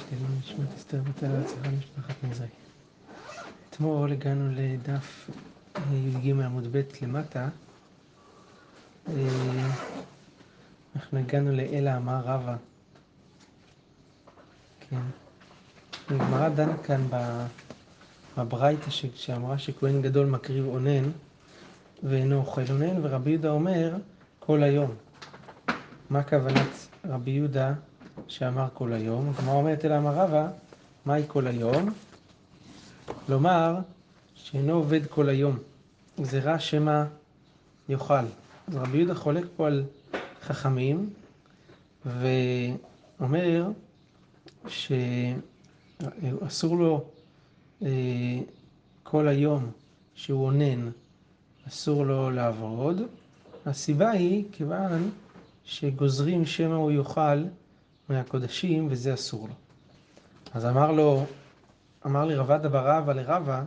שתהיה נשמת אסתר בתל הצלחה למשפחת נזרי. אתמול הגענו לדף י"ג עמוד ב' למטה. אה, אנחנו הגענו לאלה אמר רבא. כן. הגמרא דנה כאן בברייתא שאמרה שכהן גדול מקריב אונן ואינו אוכל אונן, ורבי יהודה אומר כל היום. מה כוונת רבי יהודה שאמר כל היום? הגמרא אומרת אל אמר רבא, מהי כל היום? לומר שאינו עובד כל היום, גזירה שמא יאכל. אז רבי יהודה חולק פה על חכמים, ואומר שאסור לו אה, כל היום שהוא אונן, אסור לו לעבוד. הסיבה היא כיוון שגוזרים שמא הוא יאכל מהקודשים וזה אסור לו. אז אמר לו, אמר לי רבא דבר רבא לרבא,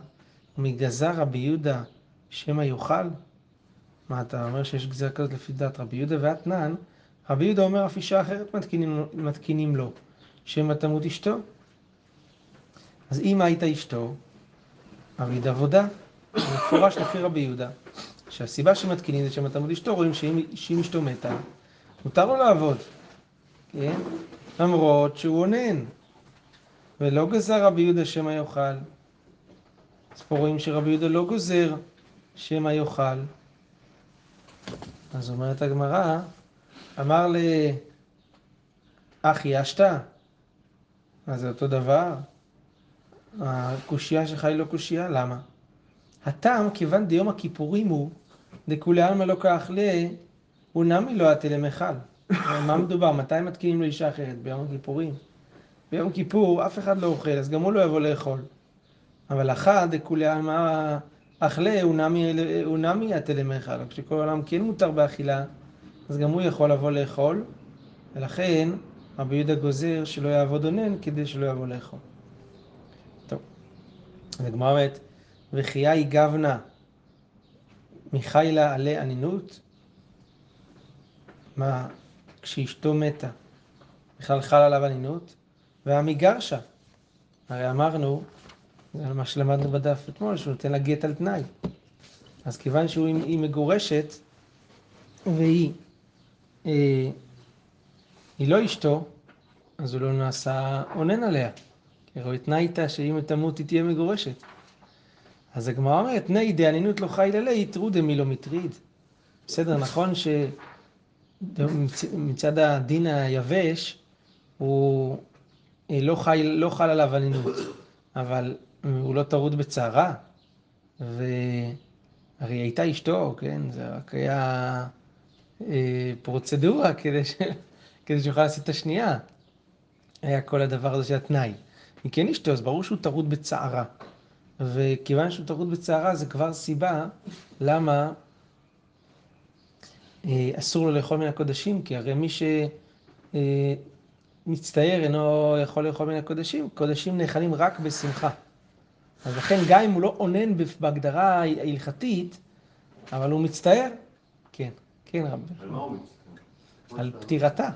מגזר רבי יהודה שמא יאכל? מה אתה אומר שיש גזירה כזאת לפי דעת רבי יהודה ואתנן? רבי יהודה אומר אף אישה אחרת מתקינים, מתקינים לו, שמא תמות אשתו. אז אם הייתה אשתו, אביד עבודה, מפורש לפי רבי יהודה, שהסיבה שמתקינים זה שמא תמות אשתו, רואים שאם אשתו מתה, מותר לו לעבוד, כן? למרות שהוא אונן. ולא גזר רבי יהודה שמא יאכל. אז פה רואים שרבי יהודה לא גוזר שמא יאכל. אז אומרת הגמרא, אמר לאחי אשתא, אז זה אותו דבר? הקושייה שלך היא לא קושייה, למה? הטעם, כיוון דיום הכיפורים הוא, דכולי עלמא לא ל... הוא נמי לא עטה למכל. מה מדובר? מתי מתקינים לאישה אחרת? ביום הכיפורים. ביום כיפור אף אחד לא אוכל, אז גם הוא לא יבוא לאכול. אבל אחד, דכולי עלמא אכלה, הוא נמי עטה למכל. כשכל העולם כן מותר באכילה, אז גם הוא יכול לבוא לאכול, ולכן רבי יהודה גוזר שלא יעבוד אונן כדי שלא יבוא לאכול. טוב, הגמרא אומרת, וחייה היא גבנה מחיילה עלי אנינות, מה, כשאשתו מתה, בכלל חל עליו אנינות, והמגרשה. הרי אמרנו, זה מה שלמדנו בדף אתמול, שהוא נותן לה גט על תנאי. אז כיוון שהיא מגורשת, והיא אה, היא לא אשתו, אז הוא לא נעשה אונן עליה. כי הרי תנאי איתה שאם תמות היא תהיה מגורשת. אז הגמרא אומרת, תנאי דענינות לא חי ללי, תראו דמי לא מטריד. בסדר, נכון שמצד הדין היבש, הוא אה, לא, חי, לא חל עליו ענינות, אבל הוא לא טרוד בצערה, והרי הייתה אשתו, כן? זה רק היה אה, פרוצדורה כדי, ש... כדי שיוכל לעשות את השנייה. היה כל הדבר הזה של התנאי. אם כן אשתו, אז ברור שהוא טרוד בצערה. וכיוון שהוא טרוד בצערה, זה כבר סיבה למה אסור לו לאכול מן הקודשים, כי הרי מי שמצטער אה, אינו יכול לאכול מן הקודשים, קודשים נאכלים רק בשמחה. אז לכן גם אם הוא לא אונן בהגדרה ההלכתית, אבל הוא מצטער, כן, כן רבי. על מה הוא מצטער? על פטירתה.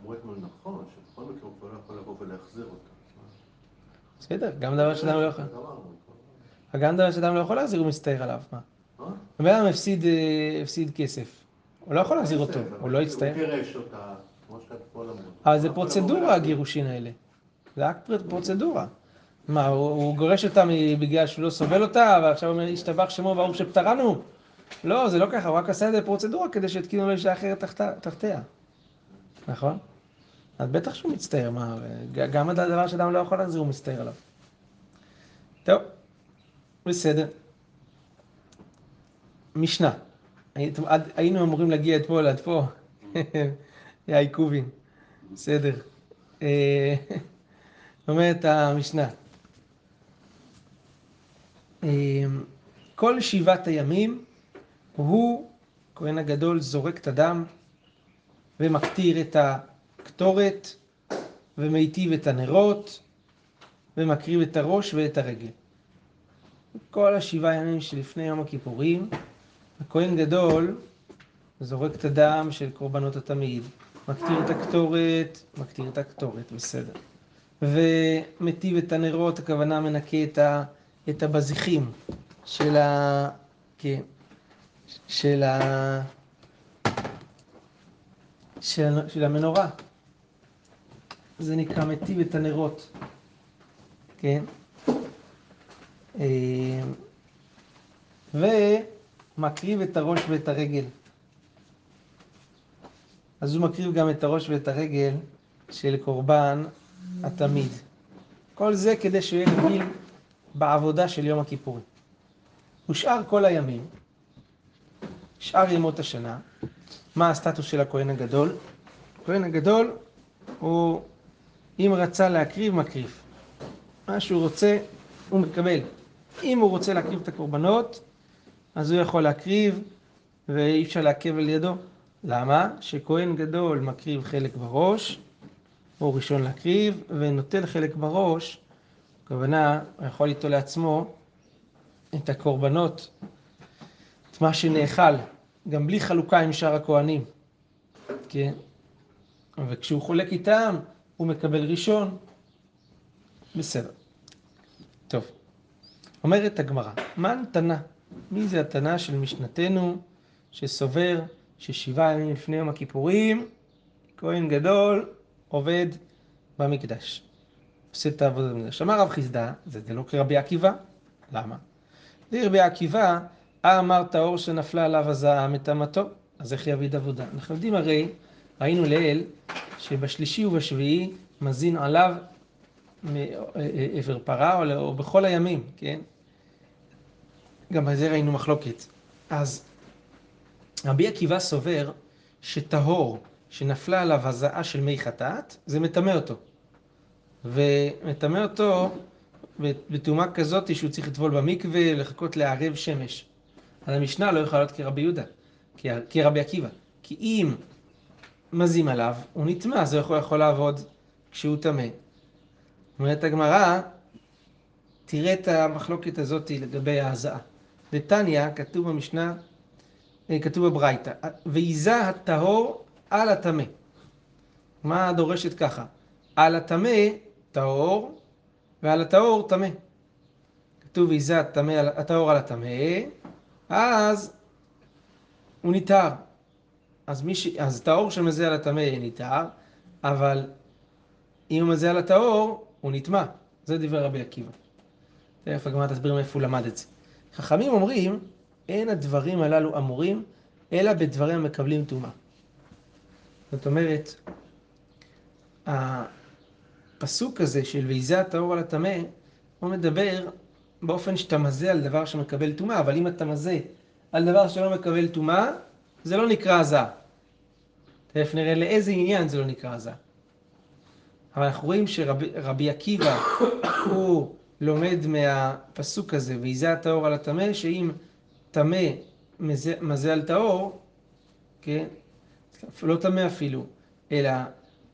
אמרו אתמול נכון, שבכל מקרה הוא כבר לא יכול לבוא ולהחזיר אותה. בסדר, גם דבר שאדם לא יכול. גם דבר שאדם לא יכול להחזיר, הוא מצטער עליו. מה? מה? בן אדם הפסיד, אה, הפסיד כסף. הוא לא יכול להחזיר אותו, הוא לא יצטער. הוא גירש אותה, כמו שאתה פה למוד. אבל זה פרוצדורה הגירושין האלה. זה רק פר- פרוצדורה. מה, הוא, גורש אותה בגלל שהוא לא סובל אותה, ועכשיו הוא אומר, השתבח שמו ברוך שפטרנו? לא, זה לא ככה, הוא רק עשה את זה בפרוצדורה כדי שיתקינו לו אישה אחרת תחתיה. נכון? אז בטח שהוא מצטער, מה, גם הדבר שאדם לא יכול להחזיר, הוא מצטער עליו. טוב, בסדר. משנה. היינו אמורים להגיע אתמול עד פה. היה עיכובים. בסדר. אה, אומרת המשנה. אה, כל שבעת הימים הוא, כהן הגדול, זורק את הדם ומקטיר את הקטורת ומיטיב את הנרות ומקריב את הראש ואת הרגל. כל השבעה ימים שלפני יום הכיפורים, הכהן גדול זורק את הדם של קורבנות התמיד, מקטיר את הקטורת, מקטיר את הקטורת, בסדר. ומטיב את הנרות, הכוונה מנקה את, ה, את הבזיחים של ה... כן, של ה... של, של המנורה. זה נקרא מטיב את הנרות, כן? אה, ומקריב את הראש ואת הרגל. אז הוא מקריב גם את הראש ואת הרגל של קורבן התמיד. כל זה כדי שהוא יהיה רגיל בעבודה של יום הכיפורים. ושאר כל הימים, שאר ימות השנה, מה הסטטוס של הכהן הגדול? הכהן הגדול הוא, אם רצה להקריב, מקריב. מה שהוא רוצה, הוא מקבל. אם הוא רוצה להקריב את הקורבנות, אז הוא יכול להקריב, ואי אפשר לעכב על ידו. למה? שכהן גדול מקריב חלק בראש, הוא ראשון להקריב, ונוטל חלק בראש, הכוונה, הוא יכול ליטול לעצמו את הקורבנות, את מה שנאכל, גם בלי חלוקה עם שאר הכהנים, כן? וכשהוא חולק איתם, הוא מקבל ראשון. בסדר. טוב. אומרת הגמרא, מה תנא? מי זה התנא של משנתנו שסובר ששבעה ימים לפני יום הכיפורים, כהן גדול עובד במקדש. עושה את העבודה במקדש. אמר רב חיסדא, זה, זה לא כרבי עקיבא, למה? זה רבי עקיבא, אמר טהור שנפלה עליו הזעה מטמאתו, אז איך יביד עבודה? אנחנו יודעים הרי, ראינו לעיל, שבשלישי ובשביעי מזין עליו מעבר פרה או, או בכל הימים, כן? גם על זה ראינו מחלוקת. אז רבי עקיבא סובר שטהור שנפלה עליו הזעה של מי חטאת, זה מטמא אותו. ומטמא אותו בטומאה כזאת שהוא צריך לטבול במקווה, לחכות לערב שמש. אז המשנה לא יכולה להיות כרבי יהודה, כרבי עקיבא. כי אם מזים עליו, הוא נטמא, אז הוא יכול, יכול לעבוד כשהוא טמא. אומרת הגמרא, תראה את המחלוקת הזאת לגבי ההזעה. דתניא, כתוב במשנה, אה, כתוב בברייתא, ועיזה הטהור על הטמא. מה דורשת ככה? על הטמא טהור, ועל הטהור טמא. כתוב ועיזה הטהור על הטמא, אז הוא ניתר. אז, ש... אז טהור שמזה על הטמא ניתר, אבל אם הוא מזה על הטהור, הוא נטמע. זה דברי רבי עקיבא. תכף הגמרא תסביר מאיפה הוא למד את זה. חכמים אומרים, אין הדברים הללו אמורים, אלא בדברים המקבלים טומאה. זאת אומרת, הפסוק הזה של ויזה הטהור על הטמא, הוא מדבר באופן שאתה מזה על דבר שמקבל טומאה, אבל אם אתה מזה על דבר שלא מקבל טומאה, זה לא נקרא הזעה. תכף נראה לאיזה עניין זה לא נקרא הזעה. אבל אנחנו רואים שרבי עקיבא הוא לומד מהפסוק הזה, ויזה הטהור על הטמא, שאם טמא מזה על טהור, כן, לא טמא אפילו, אלא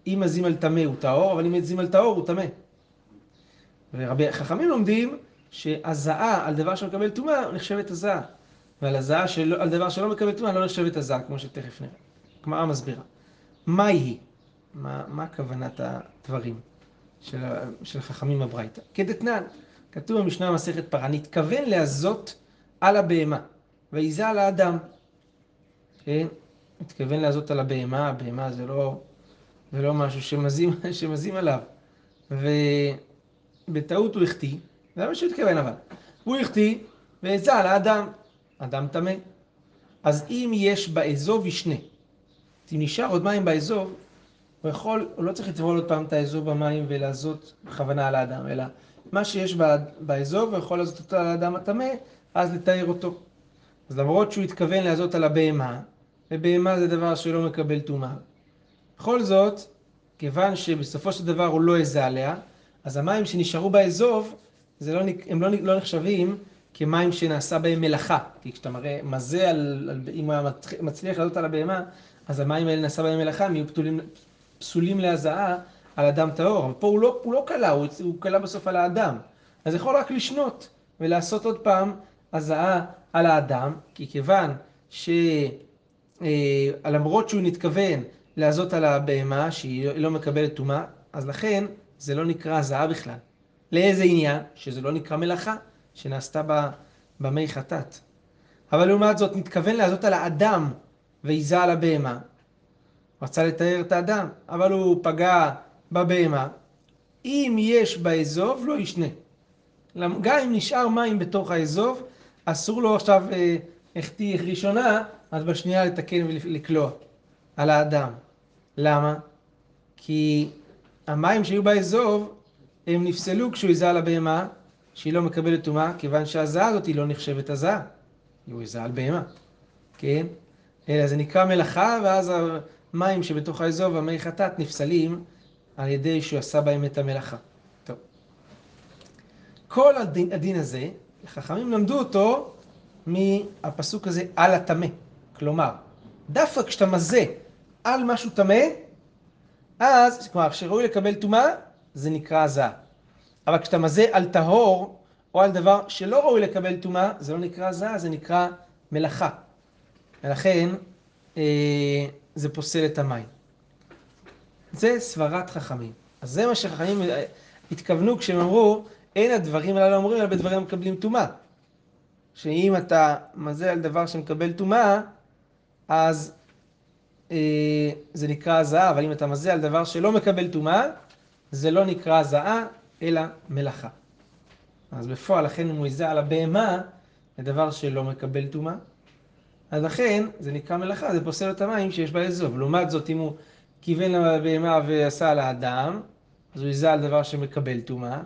אם מזים על טמא הוא טהור, אבל אם מזים על טהור הוא טמא. ורבי חכמים לומדים שהזעה על דבר שמקבל טומאה נחשבת הזעה, ועל הזעה של, על דבר שלא מקבל טומאה לא נחשבת הזעה, כמו שתכף נראה. הגמרא מסבירה. מה היא? מה, מה כוונת הדברים של, של חכמים בברייתא? כדתנן, כתוב במשנה במסכת פרה, נתכוון להזות על הבהמה, ויזה על האדם. כן? מתכוון להזות על הבהמה, הבהמה זה לא, זה לא משהו שמזים, שמזים עליו. ובטעות הוא החטיא, זה מה שהוא התכוון אבל. הוא החטיא והזה על האדם, אדם טמא. אז אם יש באזוב ישנה, אם נשאר עוד מים באזוב, הוא יכול, הוא לא צריך לטבול עוד פעם את האזוב במים ולעזות בכוונה על האדם, אלא מה שיש באזוב, הוא יכול לעזות אותו על האדם הטמא, אז לתאר אותו. אז למרות שהוא התכוון לעזות על הבהמה, ובהמה זה דבר שלא מקבל טומאה. בכל זאת, כיוון שבסופו של דבר הוא לא יזה עליה, אז המים שנשארו באזוב, לא, הם לא, לא נחשבים כמים שנעשה בהם מלאכה. כי כשאתה מראה מזה על, על אם הוא מצליח לעלות על הבהמה, אז המים האלה נעשה בהם מלאכה, הם יהיו פתולים, פסולים להזעה על אדם טהור. אבל פה הוא לא, הוא לא קלה, הוא, הוא קלה בסוף על האדם. אז יכול רק לשנות ולעשות עוד פעם הזעה על האדם, כי כיוון שלמרות אה, שהוא נתכוון להזות על הבהמה שהיא לא מקבלת טומאה, אז לכן זה לא נקרא הזעה בכלל. לאיזה עניין? שזה לא נקרא מלאכה, שנעשתה במי חטאת. אבל לעומת זאת, מתכוון להזות על האדם ועיזה על הבהמה. רצה לתאר את האדם, אבל הוא פגע בבהמה. אם יש באזוב, לא ישנה. גם אם נשאר מים בתוך האזוב, אסור לו עכשיו, אה, החטיא ראשונה, אז בשנייה לתקן ולקלוע על האדם. למה? כי המים שהיו באזוב, הם נפסלו כשהוא הזעה על הבהמה, שהיא לא מקבלת טומאה, כיוון שהזעה הזאת היא לא נחשבת הזעה. הוא הזעה על בהמה, כן? אלא זה נקרא מלאכה, ואז המים שבתוך האזוב, המי חטאת, נפסלים על ידי שהוא עשה בהם את המלאכה. טוב. כל הדין, הדין הזה, חכמים למדו אותו מהפסוק הזה על הטמא. כלומר, דווקא כשאתה מזה על משהו טמא, אז, כלומר, כשראוי לקבל טומאה, זה נקרא הזעה. אבל כשאתה מזה על טהור, או על דבר שלא ראוי לקבל טומאה, זה לא נקרא הזעה, זה נקרא מלאכה. ולכן, אה, זה פוסל את המים. זה סברת חכמים. אז זה מה שחכמים אה, התכוונו כשהם אמרו, אין הדברים הללו אומרים, אלא בדברים המקבלים טומאה. שאם אתה מזה על דבר שמקבל טומאה, אז אה, זה נקרא הזעה, אבל אם אתה מזה על דבר שלא מקבל טומאה, זה לא נקרא הזעה, אלא מלאכה. אז בפועל, לכן הוא יזה על הבהמה, זה דבר שלא מקבל טומאה. אז לכן, זה נקרא מלאכה, זה פוסל את המים שיש באזוב. לעומת זאת, אם הוא כיוון לבהמה ועשה על האדם, אז הוא יזה על דבר שמקבל טומאה,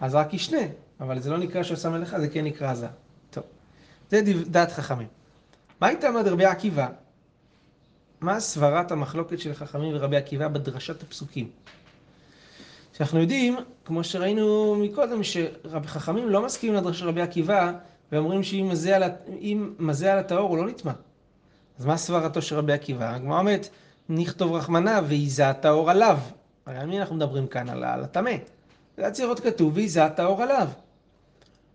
אז רק ישנה. אבל זה לא נקרא שהוא עשה מלאכה, זה כן נקרא זע. טוב, זה דעת חכמים. מה הייתה עמד רבי עקיבא? מה סברת המחלוקת של חכמים ורבי עקיבא בדרשת הפסוקים? שאנחנו יודעים, כמו שראינו מקודם, שחכמים לא מסכימים לדרשת רבי עקיבא, ואומרים שאם מזה על, הטהור הוא לא נטמע. אז מה סברתו של רבי עקיבא? הגמרא אומרת, נכתוב רחמנה וייזה הטהור עליו. הרי על מי אנחנו מדברים כאן? על, הטמא. זה היה צריך להיות כתוב וייזה הטהור עליו.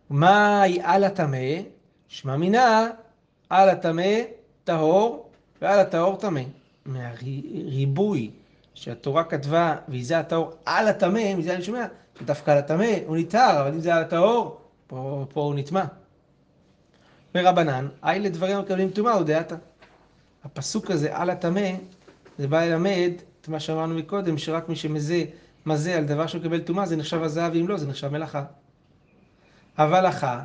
מהי על הטמא? שמע מינה על הטמא טהור ועל הטהור טמא. מהריבוי שהתורה כתבה וייזה הטהור על הטמא, מזה אני שומע שדווקא על הטמא הוא נטהר, אבל אם זה על הטהור, פה, פה הוא נטמע. ורבנן, אי לדברים המקבלים טומאה ודעתה. הפסוק הזה על הטמא, זה בא ללמד את מה שאמרנו מקודם, שרק מי שמזה, מזה על דבר שמקבל טומאה, זה נחשב הזהב, ואם לא, זה נחשב מלאכה. אבל הלכה,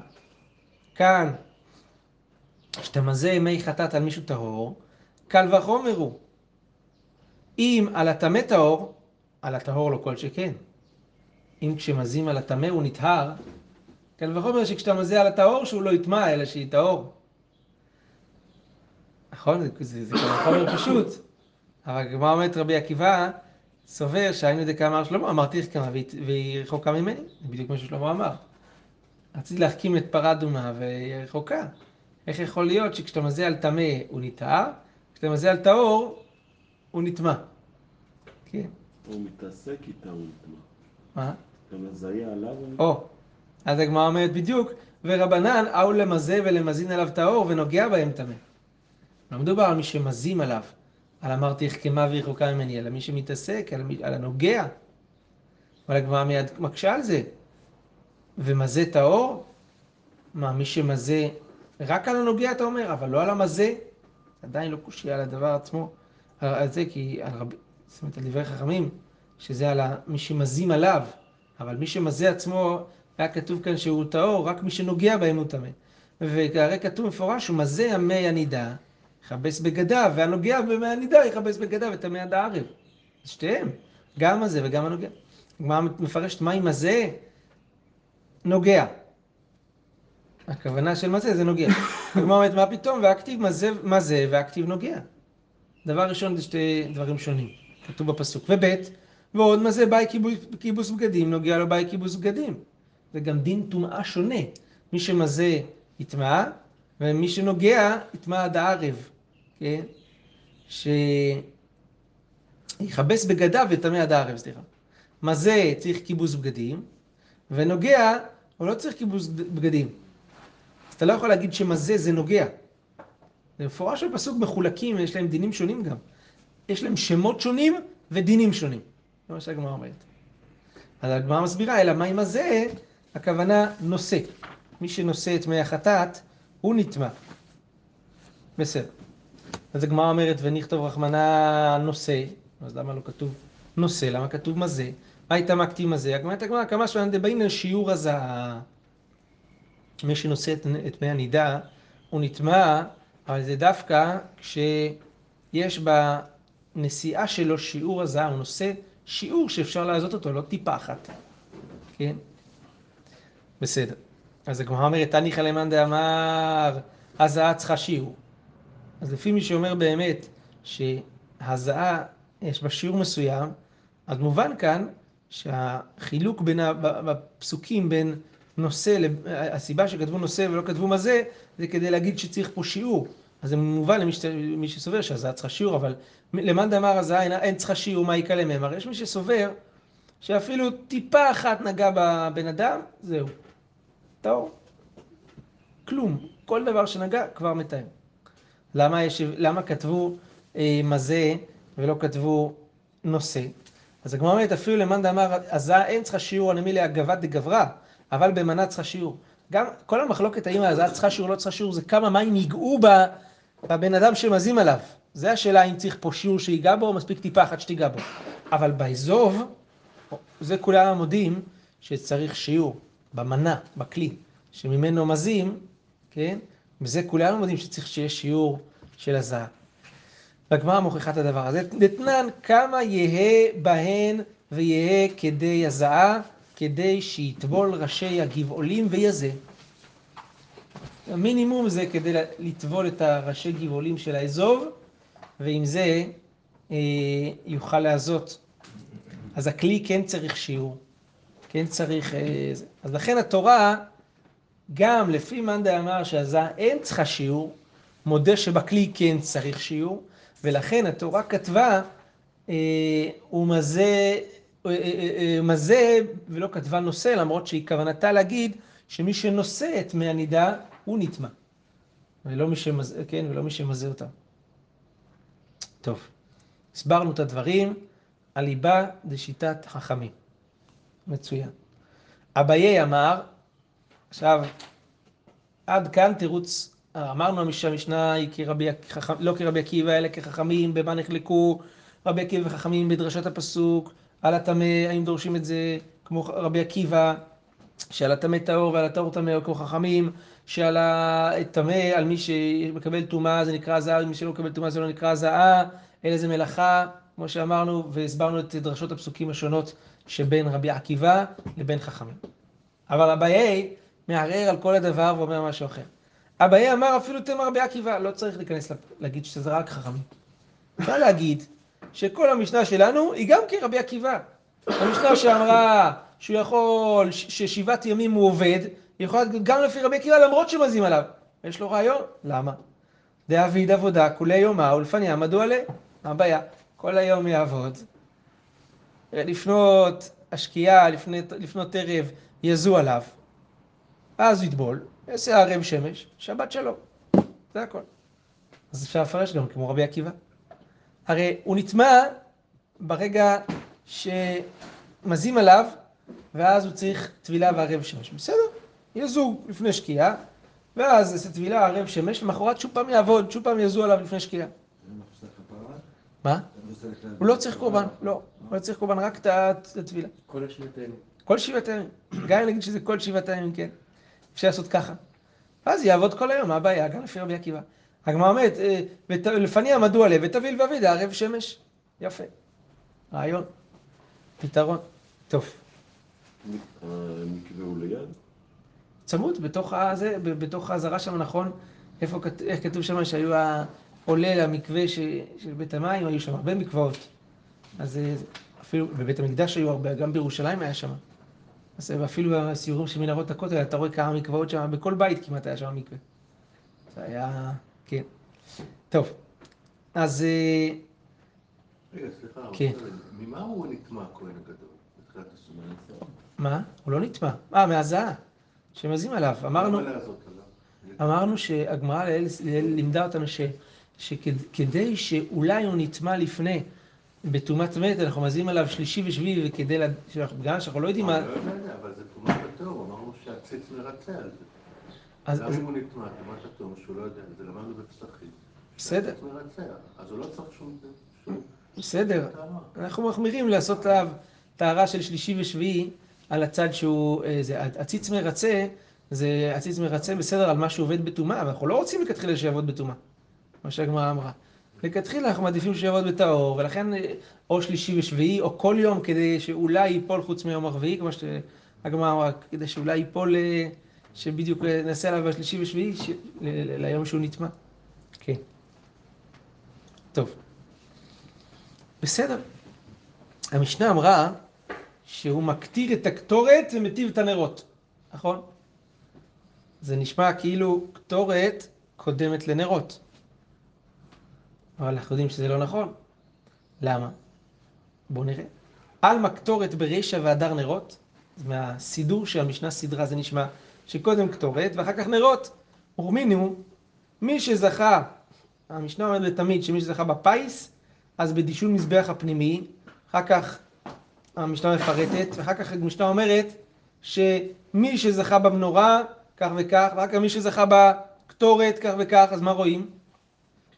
כאן, כשאתה מזה מי חטאת על מישהו טהור, קל וחומר הוא. אם על הטמא טהור, על הטהור לא כל שכן. אם כשמזים על הטמא הוא נטהר, קל וחומר שכשאתה מזה על הטהור שהוא לא יטמע, אלא שהיא טהור. נכון? זה, זה, זה קל וחומר פשוט. אבל כמו אומרת רבי עקיבא, סובר שהיינו דקה אמר שלמה, אמרתי לך כמה והיא רחוקה ממני, זה בדיוק מה ששלמה אמר. רציתי להחכים את פרה אדומה והיא רחוקה. איך יכול להיות שכשאתה מזה על טמא הוא נטהר, כשאתה מזה על טהור הוא נטמע. כן. הוא מתעסק איתה, הוא נטמע. מה? אתה מזהה עליו. או, אז הגמרא אומרת בדיוק, ורבנן, אהו למזה ולמזין עליו טהור ונוגע בהם טמא. לא מדובר על מי שמזים עליו, על אמרתי החכמה ורחוקה ממני, אלא מי שמתעסק, על, מי, על הנוגע. אבל הגמרא מיד מקשה על זה. ומזה טהור? מה, מי שמזה רק על הנוגע אתה אומר, אבל לא על המזה? עדיין לא קושי על הדבר עצמו, על זה, כי על רבי, זאת אומרת, על דברי חכמים, שזה על מי שמזים עליו, אבל מי שמזה עצמו, היה כתוב כאן שהוא טהור, רק מי שנוגע בהם הוא טמא. והרי כתוב מפורש, הוא מזה המי הנידה, יכבס בגדיו, והנוגע במי הנידה יכבס בגדיו וטמא עד הערב. שתיהם, גם הזה וגם הנוגע. הגמרא מפרשת מה עם הזה? נוגע. הכוונה של מה זה, זה נוגע. הגמרא אומרת, מה פתאום? והכתיב מה זה והכתיב נוגע. דבר ראשון זה שתי דברים שונים, כתוב בפסוק. וב' ועוד מה זה באי כיבוס בגדים, נוגע לו באי כיבוס בגדים. זה גם דין טומאה שונה. מי שמזה יטמע, ומי שנוגע יטמע עד הערב, כן? שיכבס בגדיו ויטמא עד הערב, סליחה. מזה צריך כיבוס בגדים, ונוגע, הוא לא צריך כיבוס בגדים. אז אתה לא יכול להגיד שמזה זה נוגע. זה מפורש בפסוק מחולקים, יש להם דינים שונים גם. יש להם שמות שונים ודינים שונים. זה מה שהגמרא אומרת. אז הגמרא מסבירה, אלא מה עם הזה? הכוונה נושא. מי שנושא את מי החטאת, הוא נטמע. בסדר. אז הגמרא אומרת, ונכתוב רחמנה נושא, אז למה לא כתוב נושא? למה כתוב מזה? מה התעמקתי מזה? הגמרא הגמרא כמה שבאים דבאים לשיעור הזעה. מי שנושא את, את מי הנידה, הוא נטמע, אבל זה דווקא כשיש בנשיאה שלו שיעור הזעה, הוא נושא שיעור שאפשר לעזות אותו, לא טיפה אחת. כן? בסדר. אז הגמרא אומרת, תניחא למאן דאמר, הזעה צריכה שיעור. אז לפי מי שאומר באמת שהזעה יש בה שיעור מסוים, אז מובן כאן שהחילוק בין, בפסוקים בין נושא, הסיבה שכתבו נושא ולא כתבו מה זה, כדי להגיד שצריך פה שיעור. אז זה מובן למי שסובר שהזעה צריכה שיעור, אבל למאן דאמר הזעה אין, אין צריכה שיעור, מה יקלה? הרי יש מי שסובר שאפילו טיפה אחת נגע בבן אדם, זהו. טהור. כלום. כל דבר שנגע כבר מתאם. למה, יש, למה כתבו אה, מזה ולא כתבו נושא? אז הגמרא אומרת, אפילו למאן דאמר עזה אין צריכה שיעור הנמי להגבת דגברה, אבל במנה צריכה שיעור. גם כל המחלוקת האם העזה צריכה שיעור לא צריכה שיעור, זה כמה מים ייגעו בבן אדם שמזים עליו. זה השאלה אם צריך פה שיעור שיגע בו, או מספיק טיפה אחת שתיגע בו. אבל באזוב, זה כולם מודים שצריך שיעור במנה, בכלי, שממנו מזים, כן? וזה כולנו מודים שצריך שיהיה שיעור של הזהב. והגמרא מוכיחה את הדבר הזה. דתנן כמה יהא בהן ויהא כדי הזעה, כדי שיטבול ראשי הגבעולים ויזה. המינימום זה כדי לטבול את הראשי גבעולים של האזוב, ועם זה אה, יוכל לעזות. אז הכלי כן צריך שיעור, כן צריך... אה, אז לכן התורה, גם לפי מאן דאמר שהזה אין צריכה שיעור, מודה שבכלי כן צריך שיעור, ולכן התורה כתבה, אה, הוא מזה, אה, אה, מזה ולא כתבה נושא, למרות שהיא כוונתה להגיד שמי שנושא את מי הנידה הוא נטמע, ולא מי שמזה, כן, ולא מי שמזה אותה. טוב, הסברנו את הדברים, הליבה דשיטת חכמים. מצוין. אביי אמר, עכשיו, עד כאן תירוץ אמרנו שהמשנה היא כרבי, לא כרבי עקיבא, אלא כחכמים, במה נחלקו רבי עקיבא וחכמים בדרשת הפסוק, על הטמא, האם דורשים את זה כמו רבי עקיבא, שעל הטמא טהור ועל הטהור טמא, או כמו חכמים, שעל הטמא, על מי שמקבל טומאה זה נקרא זעה, מי שלא מקבל טומאה זה לא נקרא זעה, אלא זה מלאכה, כמו שאמרנו, והסברנו את דרשות הפסוקים השונות שבין רבי עקיבא לבין חכמים. אבל אביי מערער על כל הדבר ואומר משהו אחר. אביי אמר אפילו תמר רבי עקיבא, לא צריך להיכנס להגיד שזה רק חכמים. אפשר להגיד שכל המשנה שלנו היא גם כרבי עקיבא. המשנה שאמרה שהוא יכול, ששבעת ימים הוא עובד, היא יכולה גם לפי רבי עקיבא למרות שמזים עליו. יש לו רעיון, למה? דאביד עבודה כולי יומה ולפניה מדוע לה? מה הבעיה? כל היום יעבוד. לפנות השקיעה, לפנות ערב, יזו עליו. אז יטבול, יעשה ערב שמש, שבת שלום. זה הכל. אז אפשר לפרש גם כמו רבי עקיבא. הרי הוא נטמע ברגע שמזים עליו, ואז הוא צריך טבילה וערב שמש. בסדר, יזוג לפני שקיעה, ואז יעשה טבילה, ערב שמש, למחרת שוב פעם יעבוד, שוב פעם יזו עליו לפני שקיעה. מה? הוא לא צריך קורבן, לא. הוא לא צריך קורבן, רק את הטבילה. כל השבעת הימים. כל שבעת הימים. גם אם נגיד שזה כל שבעת הימים, כן. אפשר לעשות ככה. ואז יעבוד כל היום, מה הבעיה? גם לפי רבי עקיבא. הגמרא אומרת, אה, לפניה מדוע לב, ותביל ואביד ערב שמש. יפה. רעיון. פתרון. טוב. המקווה הוא ליד? צמוד, בתוך האזהרה שם, נכון? איפה, איך כתוב שם שהיו העולה למקווה של בית המים, היו שם הרבה מקוואות. אז אה, אפילו בבית המקדש היו הרבה, גם בירושלים היה שם. אז אפילו בסיורים של מנהרות הכותל, אתה רואה כמה מקוואות שם, בכל בית כמעט היה שם מקווה. זה היה, כן. טוב, אז... אה, רגע, סליחה, כן. ממה הוא נטמע הכהן הגדול? מה? הוא לא נטמע. אה, מהזעה, שמזים עליו. אמרנו, למה לעזות עליו? אמרנו שהגמרא לימדה אותנו שכדי שאולי הוא נטמע לפני בטומאת מת, אנחנו מזיעים עליו שלישי ושביעי, וכדי, שאנחנו- בגלל שאנחנו לא יודעים מה... אני לא יודע, אבל זה טומאת התור, אמרנו שהציץ מרצה על זה. אז, גם אם הוא נטמע, טומאת התור, שהוא לא יודע, זה למדנו בפסחים. בסדר. אז הוא לא צריך שום... בסדר. אנחנו מחמירים לעשות עליו טהרה של שלישי ושביעי על הצד שהוא, אה, זה, הציץ מרצה, זה הציץ מרצה בסדר על מה שעובד בטומאה, אבל אנחנו לא רוצים לכתחילה שיעבוד בטומאה, מה שהגמרא אמרה. לכתחילה אנחנו מעדיפים שיעבוד בטהור, ולכן או שלישי ושביעי, או כל יום כדי שאולי ייפול חוץ מיום הרביעי, כמו שהגמרא אמרה, כדי שאולי ייפול, אה, שבדיוק אה, נעשה עליו בשלישי ושביעי, ש... ליום שהוא נטמע. כן. טוב. בסדר. המשנה אמרה שהוא מקטיר את הקטורת ומטיב את הנרות, נכון? זה נשמע כאילו קטורת קודמת לנרות. אבל אנחנו יודעים שזה לא נכון. למה? בואו נראה. על מקטורת ברישא והדר נרות, מהסידור שהמשנה סידרה זה נשמע שקודם קטורת ואחר כך נרות. ורמינו, מי שזכה, המשנה אומרת תמיד שמי שזכה בפיס, אז בדישון מזבח הפנימי, אחר כך המשנה מפרטת, ואחר כך המשנה אומרת שמי שזכה במנורה, כך וכך, ואחר כך מי שזכה בקטורת, כך וכך, אז מה רואים?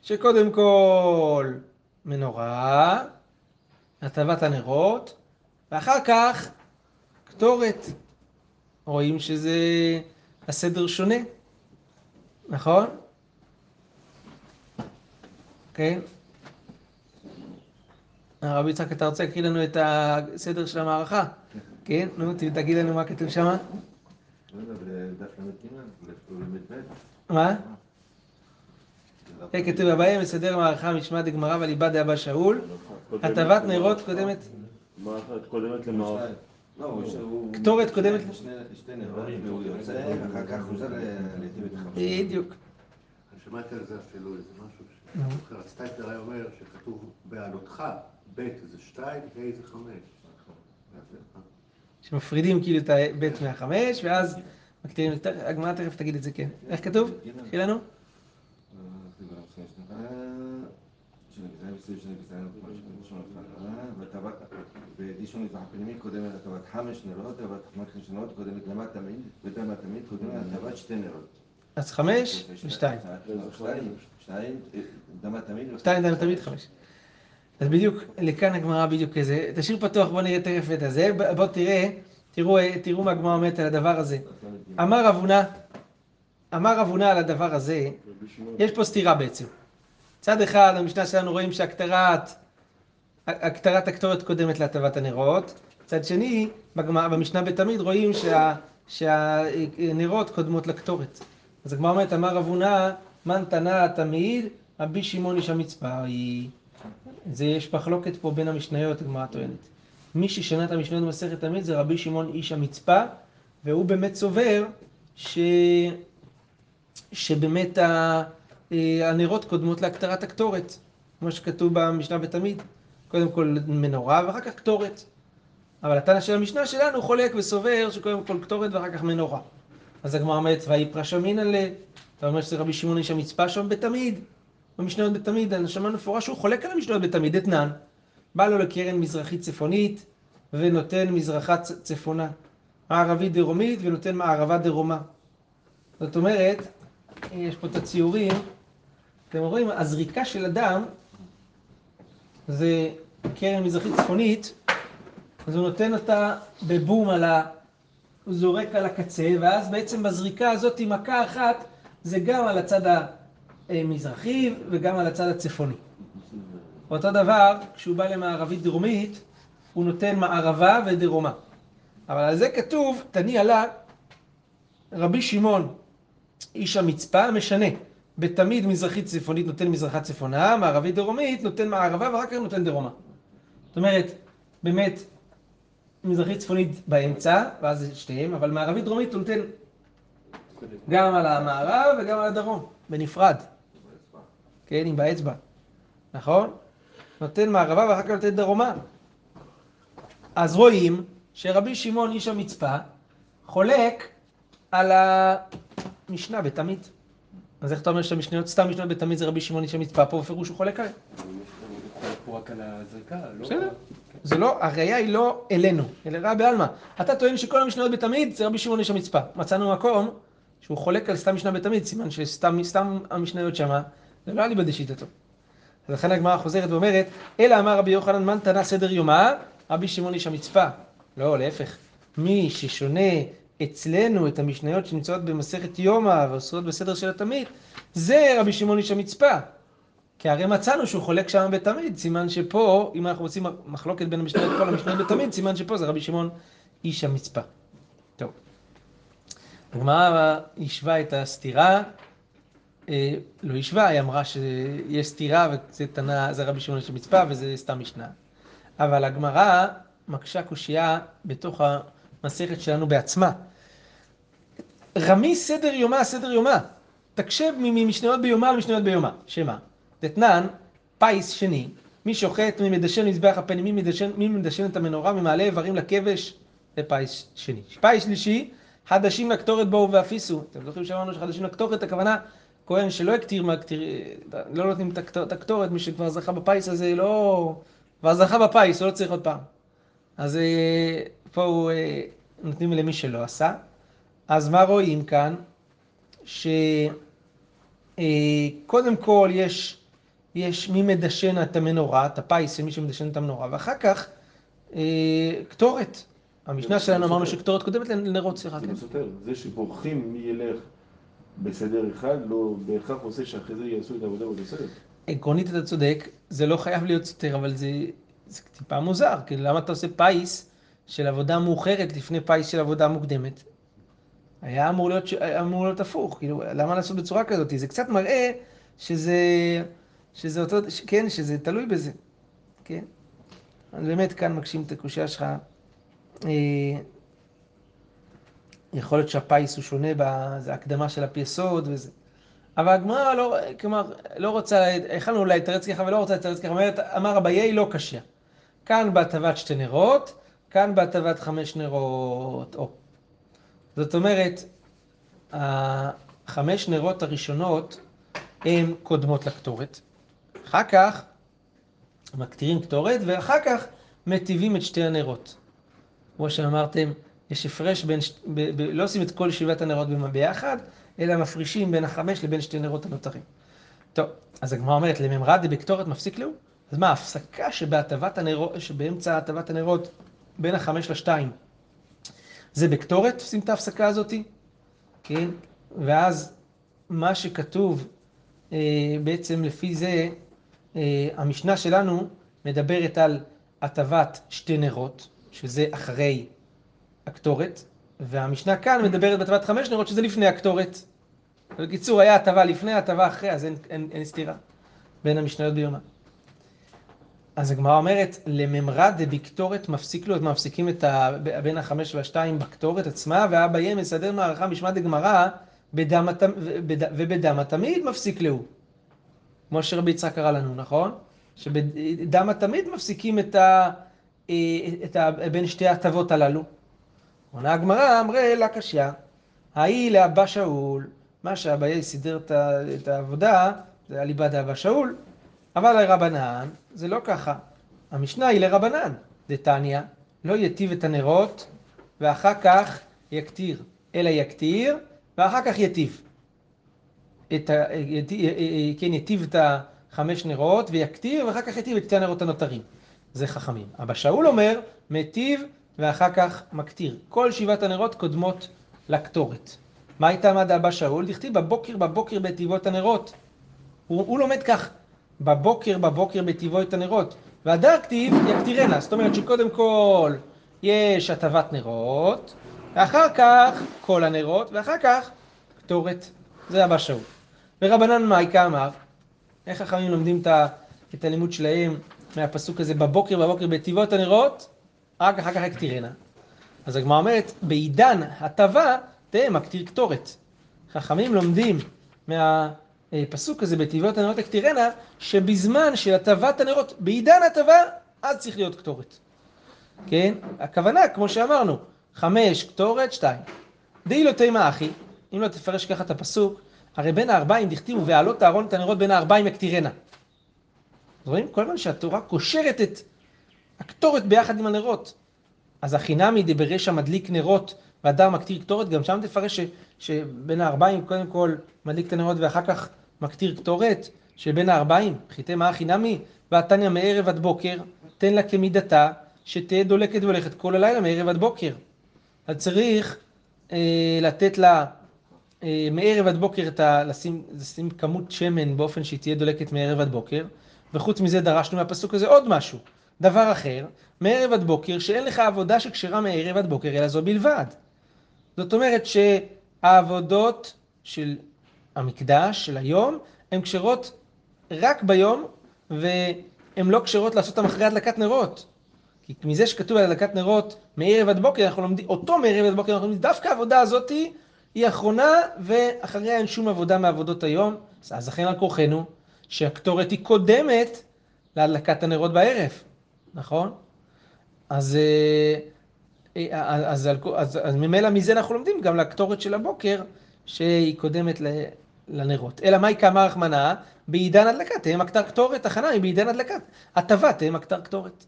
שקודם כל מנורה, הטבת הנרות, ואחר כך קטורת. רואים שזה הסדר שונה, נכון? כן? הרב יצחק, אתה רוצה להקריא לנו את הסדר של המערכה? כן? נו, תגיד לנו מה כתוב שם. לא. מה? כן, כתוב הבעיה מסדר מערכה משמע דגמרא וליבא דאבא שאול. הטבת נרות קודמת, מערכת קודמת למערכת. לא, הוא- הוא... קטורת קודמת. שני שתי נרות, והוא יוצא, ואחר כך חוזר חמשת. בדיוק. שמעתי על זה אפילו איזה משהו, סטייפלר היה אומר שכתוב בעלותך, ב' זה שתיים, ה' זה חמש. שמפרידים כאילו את הבית מהחמש, ואז מקטירים את... הגמרא תכף תגיד את זה, כן. איך כתוב? תקריא לנו. בדישון מזרח הפנימי קודמת הטבת חמש נרות, הטבת חמש נרות קודמת דמת תמיד, ודמת תמיד קודמת הטבת שתי נרות. אז חמש ושתיים. שתיים, דמת תמיד. שתיים דם תמיד חמש. אז בדיוק, לכאן הגמרא בדיוק כזה. תשאיר פתוח, בוא נראה תכף את הזה. בוא תראה, תראו, תראו מה הגמרא אומרת על הדבר הזה. אמר רב הונא, אמר רב הונא על הדבר הזה, יש פה סתירה בעצם. צד אחד, במשנה שלנו רואים שהקטרת, הקטרת הקטורת קודמת להטבת הנרות. צד שני, במשנה בתמיד רואים שה, שהנרות קודמות לקטורת. אז הגמרא אומרת, אמר רב הונא, מן תנא תמיד, רבי שמעון איש המצפה היא... זה יש מחלוקת פה בין המשניות, הגמרא טוענת. מי ששנה את המשניות במסכת תמיד זה רבי שמעון איש המצפה, והוא באמת סובר ש... שבאמת ה... אה, הנרות קודמות להקטרת הקטורת, כמו שכתוב במשנה בתמיד. קודם כל מנורה ואחר כך קטורת. אבל התנא של המשנה שלנו חולק וסובר שקודם כל קטורת ואחר כך מנורה. אז הגמרא אומרת, ויהי פרשה מינא ל... אתה אומר שזה רבי שמעון איש המצפה שם בתמיד. במשניות בתמיד, שמענו מפורש שהוא חולק על המשניות בתמיד, אתנן. בא לו לקרן מזרחית צפונית, ונותן מזרחה צפונה. מערבית דרומית, ונותן מערבה דרומה. זאת אומרת, יש פה את הציורים, אתם רואים, הזריקה של אדם זה קרן מזרחית צפונית, אז הוא נותן אותה בבום על ה... הוא זורק על הקצה, ואז בעצם בזריקה הזאת עם מכה אחת, זה גם על הצד המזרחי וגם על הצד הצפוני. אותו דבר, כשהוא בא למערבית דרומית, הוא נותן מערבה ודרומה. אבל על זה כתוב, תניע לה, רבי שמעון, איש המצפה, משנה. בתמיד מזרחית צפונית נותן מזרחה צפונה, מערבית דרומית נותן מערבה ואחר כך נותן דרומה. זאת אומרת, באמת, מזרחית צפונית באמצע, ואז שתיהם, אבל מערבית דרומית הוא נותן גם על המערב וגם על הדרום, בנפרד. כן, עם באצבע. נכון? נותן מערבה ואחר כך נותן דרומה. אז רואים שרבי שמעון איש המצפה חולק על המשנה בתמיד. אז איך אתה אומר שהמשניות, סתם משניות בתמיד זה רבי שמעון איש המצפה, פה בפירוש הוא חולק עליהם. לא... בסדר. זה לא, הראייה היא לא אלינו, אלא רע בעלמא. אתה טוען שכל המשניות בתמיד זה רבי שמעון איש המצפה. מצאנו מקום שהוא חולק על סתם משנה בתמיד, סימן שסתם סתם המשניות שמה, זה לא אליבא דשיטתו. אז לכן הגמרא חוזרת ואומרת, אלא אמר רבי יוחנן מן תנא סדר יומא, רבי שמעון איש המצפה. לא, להפך. מי ששונה אצלנו את המשניות שנמצאות במסכת יומא ועושות בסדר של התמיד, זה רבי שמעון איש המצפה. כי הרי מצאנו שהוא חולק שם בתמיד, סימן שפה, אם אנחנו רוצים מחלוקת בין המשניות, כל המשניות בתמיד, סימן שפה זה רבי שמעון איש המצפה. טוב. הגמרא השווה את הסתירה, אה, לא השווה, היא אמרה שיש סתירה וזה תנא, זה רבי שמעון איש המצפה וזה סתם משנה. אבל הגמרא מקשה קושייה בתוך המסכת שלנו בעצמה. רמי סדר יומה, סדר יומה. תקשב ממשניות ביומה למשניות ביומה. שמה? דתנן, פיס שני, מי שוחט, מי מדשן מזבח הפנים, מי מדשן, מי מדשן את המנורה, מי מעלה איברים לכבש, זה פיס שני. פיס שלישי, חדשים לקטורת בואו והפיסו. אתם זוכרים שאמרנו שחדשים לקטורת, הכוונה, כהן שלא הקטיר, מהקטיר, לא נותנים את הקטורת, מי שכבר זכה בפיס הזה, לא... כבר זכה בפיס, הוא לא צריך עוד פעם. אז אה, פה הוא אה, נותנים למי שלא עשה. אז מה רואים כאן? שקודם אה, כל יש, יש מי מדשן את המנורה, את הפיס של מי שמדשן את המנורה, ואחר כך קטורת. המשנה שלנו אמרנו שקטורת קודמת לנרות, סליחה. זה לא סותר, זה שבוחרים מי ילך בסדר אחד, לא בהכרח עושה שאחרי זה יעשו את העבודה בסדר. עקרונית אתה צודק, זה לא חייב להיות סותר, אבל זה, זה טיפה מוזר, כי למה אתה עושה פיס של עבודה מאוחרת לפני פיס של עבודה מוקדמת? היה אמור להיות, אמור להיות הפוך, כאילו, למה לעשות בצורה כזאת? זה קצת מראה שזה, שזה אותו, כן, שזה תלוי בזה, כן? אני באמת כאן מגשים את הקושייה שלך. אה, יכול להיות שהפיס הוא שונה, זה הקדמה של הפייסוד וזה. אבל הגמרא לא, כלומר, לא רוצה, הכנו אולי לתרץ ככה ולא רוצה לתרץ ככה, אומרת, אמר אביי לא קשה. כאן בהטבת שתי נרות, כאן בהטבת חמש נרות. או. זאת אומרת, החמש נרות הראשונות הן קודמות לקטורת. אחר כך מקטירים קטורת, ואחר כך מטיבים את שתי הנרות. כמו שאמרתם, יש הפרש בין, ב, ב, לא עושים את כל שבעת הנרות ביחד, אלא מפרישים בין החמש לבין שתי נרות הנותרים. טוב, אז הגמרא אומרת, לממרד דבקטורת מפסיק לו? אז מה, ההפסקה שבהטבת הנרות, שבאמצע הטבת הנרות בין החמש לשתיים, זה בקטורת, עושים את ההפסקה הזאתי, כן? ואז מה שכתוב, אה, בעצם לפי זה, אה, המשנה שלנו מדברת על הטבת שתי נרות, שזה אחרי הקטורת, והמשנה כאן מדברת בהטבת חמש נרות שזה לפני הקטורת. בקיצור, היה הטבה לפני, הטבה אחרי, אז אין, אין, אין סתירה בין המשניות ביומה. אז הגמרא אומרת, לממרד דבקטורת מפסיק לו, מפסיקים את ה... בין החמש והשתיים בקטורת עצמה, ואבא יהיה מסדר מערכה משמע דגמרא, ובדם התמיד מפסיק לו. כמו שרבי יצחק קרא לנו, נכון? שבדם התמיד מפסיקים את ה... אה, את ה... בין שתי ההטבות הללו. עונה הגמרא, אמרי לה קשיא, ההיא לאבא שאול, מה שאביי סידר את העבודה, זה היה ליבא דאבא שאול, אבל לרבנן זה לא ככה. המשנה היא לרבנן, דתניא, לא יטיב את הנרות, ואחר כך יקטיר, אלא יקטיר, ואחר כך יטיב. את ה, כן, יטיב את החמש נרות ויקטיר, ואחר כך יטיב את שתי הנרות הנותרים. זה חכמים. אבא שאול אומר, מטיב ואחר כך מקטיר. כל שבעת הנרות קודמות לקטורת. מה הייתה עמד אבא שאול? דכתיב בבוקר בבוקר בטבעות הנרות. הוא, הוא לומד כך, בבוקר בבוקר בטבעות הנרות. והדר כתיב יקטירנה, זאת אומרת שקודם כל יש הטבת נרות, ואחר כך כל הנרות, ואחר כך קטורת. זה אבא שאול. ורבנן מייקה אמר, איך חכמים לומדים את הלימוד שלהם מהפסוק הזה בבוקר בבוקר בטבעות הנרות? רק אחר כך יקטירנה. אז הגמרא אומרת, בעידן הטבה, תהיה מקטיר קטורת. חכמים לומדים מהפסוק הזה בטבעות הנרות יקטירנה, שבזמן של הטבת הנרות, בעידן הטבה, אז צריך להיות קטורת. כן? הכוונה, כמו שאמרנו, חמש קטורת, שתיים. דאי לא תימה אחי, אם לא תפרש ככה את הפסוק, הרי בין הארבעים דכתיב ובעלות אהרון את הנרות בין הארבעים יקטירנה. רואים? כל הזמן שהתורה קושרת את הקטורת ביחד עם הנרות. אז החינמי דברשע מדליק נרות והדר מקטיר קטורת, גם שם תפרש ש, שבין הארבעים קודם כל מדליק את הנרות ואחר כך מקטיר קטורת, שבין הארבעים, חיטי מה החינמי, ועתניא מערב עד בוקר, תן לה כמידתה, שתהיה דולקת והולכת כל הלילה מערב עד בוקר. אז צריך אה, לתת לה אה, מערב עד בוקר, את ה, לשים, לשים כמות שמן באופן שהיא תהיה דולקת מערב עד בוקר, וחוץ מזה דרשנו מהפסוק הזה עוד משהו, דבר אחר, מערב עד בוקר, שאין לך עבודה שקשרה מערב עד בוקר, אלא זו בלבד. זאת אומרת שהעבודות של המקדש, של היום, הן כשרות רק ביום, והן לא כשרות לעשות אותן אחרי הדלקת נרות. כי מזה שכתוב על הדלקת נרות מערב עד בוקר, אנחנו לומדים, אותו מערב עד בוקר, אנחנו לומדים, דווקא העבודה הזאת היא אחרונה, ואחריה אין שום עבודה מעבודות היום. אז לכן על כורחנו, שהקטורת היא קודמת להדלקת הנרות בערב, נכון? אז, אה, אז, אז, אז, אז ממילא מזה אנחנו לומדים גם לקטורת של הבוקר, שהיא קודמת לנרות. אלא מהי כאמר רחמנא? בעידן הדלקת, תהיה מקטר קטורת, הכנה היא בעידן הדלקת. הטבה תהיה מקטר קטורת.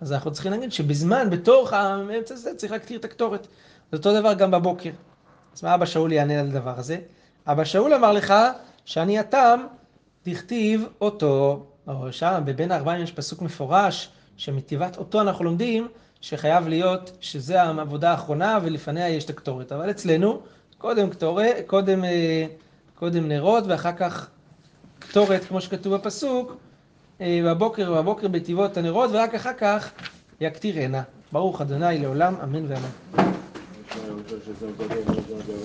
אז אנחנו צריכים להגיד שבזמן, בתוך האמצע הזה, צריך להקטיר את הקטורת. זה אותו דבר גם בבוקר. אז מה אבא שאול יענה על הדבר הזה? אבא שאול אמר לך שאני התם, תכתיב אותו, או שם בבין הארבעים יש פסוק מפורש, שמטבעת אותו אנחנו לומדים, שחייב להיות, שזה העבודה האחרונה ולפניה יש את הקטורת. אבל אצלנו, קודם קטורת, קודם, אה, קודם נרות ואחר כך קטורת, כמו שכתוב בפסוק, אה, בבוקר ובבוקר בטבעות הנרות, ורק אחר כך יקטירנה. ברוך אדוני לעולם, אמן ואמן.